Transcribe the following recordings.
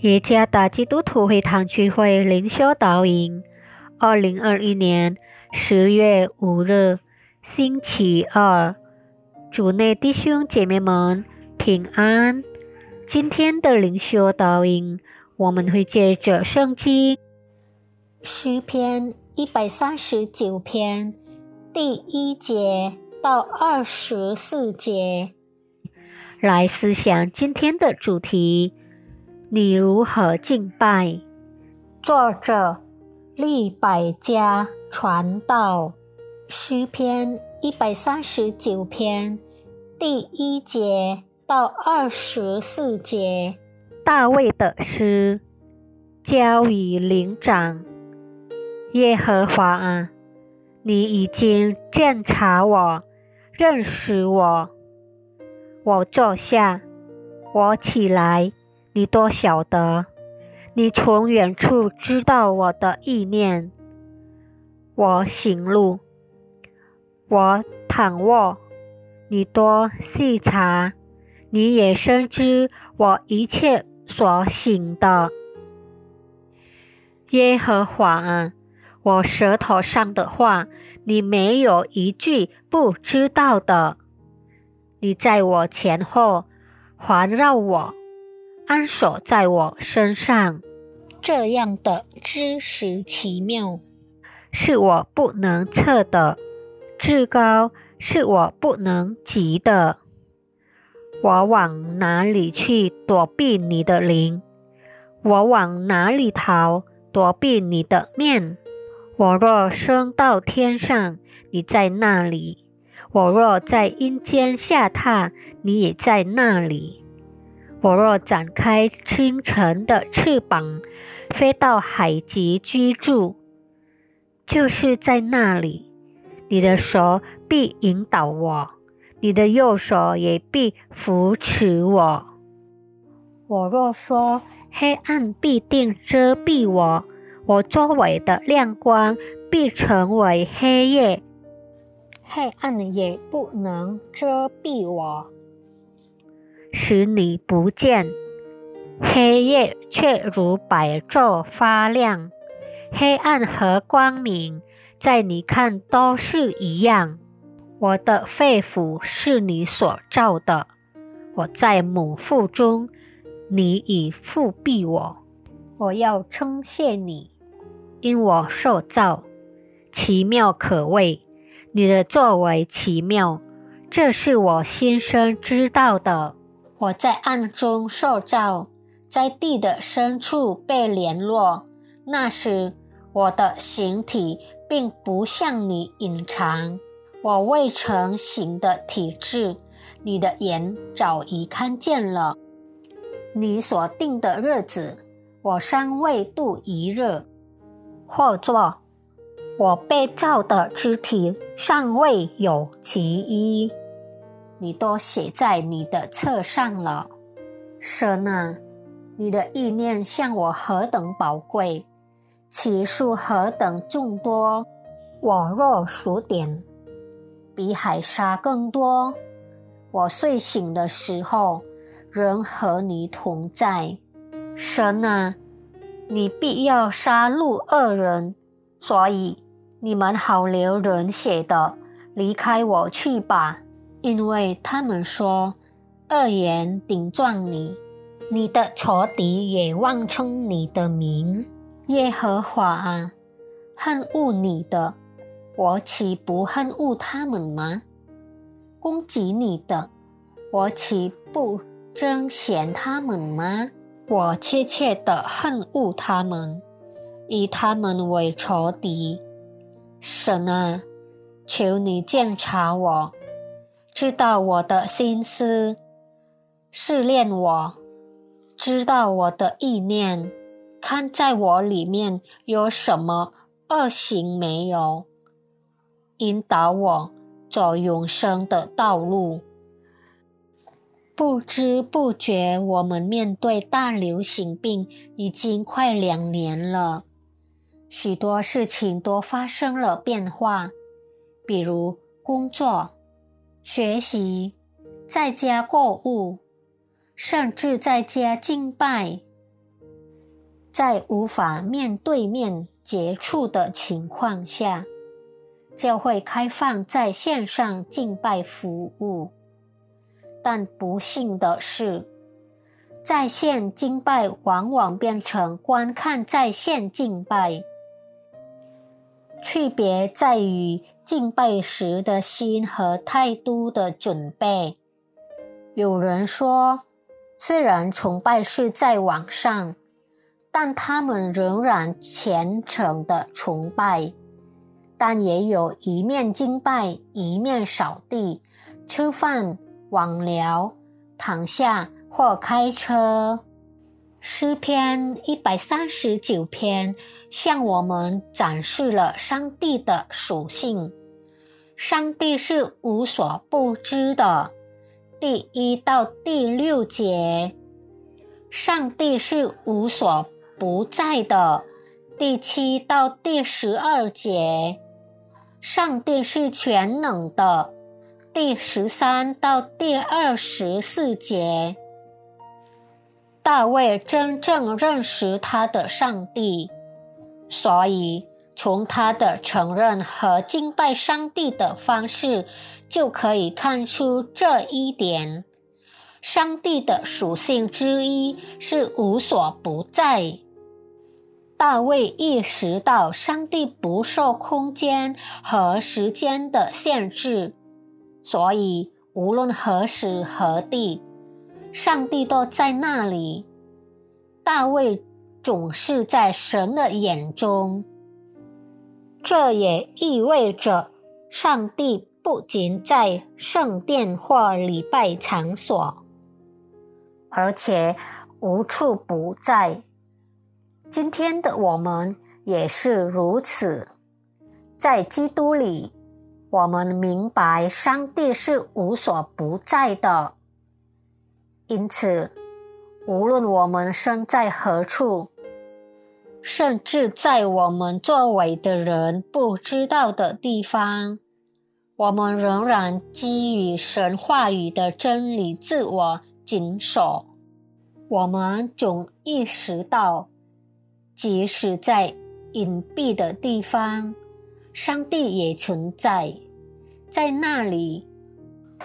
耶加达基督徒会堂聚会灵修导引，二零二一年十月五日，星期二，主内弟兄姐妹们平安。今天的灵修导引，我们会借着圣经诗篇一百三十九篇第一节到二十四节来思想今天的主题。你如何敬拜？作者：利百家传道，诗篇一百三十九篇第一节到二十四节。大卫的诗，交与灵长。耶和华啊，你已经鉴察我，认识我。我坐下，我起来。你多晓得？你从远处知道我的意念。我行路，我躺卧，你多细察。你也深知我一切所行的。耶和华，我舌头上的话，你没有一句不知道的。你在我前后环绕我。安守在我身上，这样的知识奇妙，是我不能测的；至高，是我不能及的。我往哪里去躲避你的灵？我往哪里逃躲避你的面？我若升到天上，你在那里；我若在阴间下榻，你也在那里。我若展开清晨的翅膀，飞到海极居住，就是在那里，你的手必引导我，你的右手也必扶持我。我若说黑暗必定遮蔽我，我周围的亮光必成为黑夜，黑暗也不能遮蔽我。使你不见黑夜，却如白昼发亮；黑暗和光明，在你看都是一样。我的肺腑是你所造的，我在母腹中，你已复庇我。我要称谢你，因我受造奇妙可畏，你的作为奇妙，这是我先生知道的。我在暗中受造，在地的深处被联络。那时，我的形体并不向你隐藏。我未成形的体质，你的眼早已看见了。你所定的日子，我尚未度一日。或作，我被造的肢体尚未有其一。你都写在你的册上了，神啊，你的意念向我何等宝贵，其数何等众多。我若数点，比海沙更多。我睡醒的时候，仍和你同在。神啊，你必要杀戮恶人，所以你们好流人血的，离开我去吧。因为他们说恶言顶撞你，你的仇敌也妄称你的名。耶和华啊，恨恶你的，我岂不恨恶他们吗？攻击你的，我岂不憎嫌他们吗？我切切的恨恶他们，以他们为仇敌。神啊，求你鉴察我。知道我的心思，试炼我，知道我的意念，看在我里面有什么恶行没有，引导我走永生的道路。不知不觉，我们面对大流行病已经快两年了，许多事情都发生了变化，比如工作。学习，在家购物，甚至在家敬拜，在无法面对面接触的情况下，教会开放在线上敬拜服务。但不幸的是，在线敬拜往往变成观看在线敬拜。区别在于敬拜时的心和态度的准备。有人说，虽然崇拜是在网上，但他们仍然虔诚的崇拜。但也有一面敬拜，一面扫地、吃饭、网聊、躺下或开车。诗篇一百三十九篇向我们展示了上帝的属性。上帝是无所不知的，第一到第六节；上帝是无所不在的，第七到第十二节；上帝是全能的，第十三到第二十四节。大卫真正认识他的上帝，所以从他的承认和敬拜上帝的方式就可以看出这一点。上帝的属性之一是无所不在。大卫意识到上帝不受空间和时间的限制，所以无论何时何地。上帝都在那里，大卫总是在神的眼中。这也意味着，上帝不仅在圣殿或礼拜场所，而且无处不在。今天的我们也是如此，在基督里，我们明白上帝是无所不在的。因此，无论我们身在何处，甚至在我们周围的人不知道的地方，我们仍然基于神话语的真理自我谨守。我们总意识到，即使在隐蔽的地方，上帝也存在，在那里。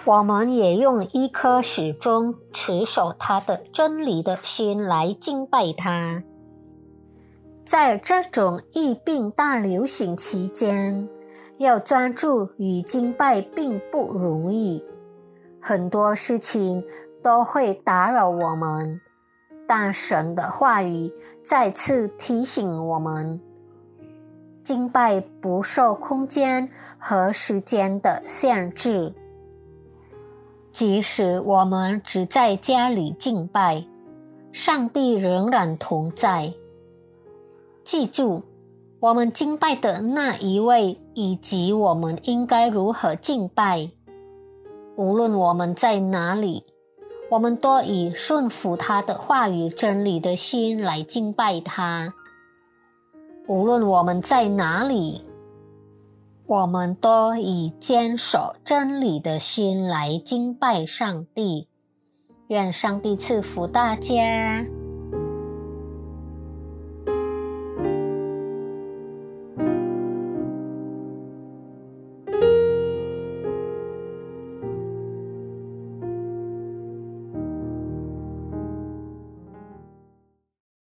我们也用一颗始终持守他的真理的心来敬拜他。在这种疫病大流行期间，要专注与敬拜并不容易，很多事情都会打扰我们。但神的话语再次提醒我们：敬拜不受空间和时间的限制。即使我们只在家里敬拜，上帝仍然同在。记住，我们敬拜的那一位，以及我们应该如何敬拜。无论我们在哪里，我们都以顺服他的话语真理的心来敬拜他。无论我们在哪里。我们都以坚守真理的心来敬拜上帝，愿上帝赐福大家。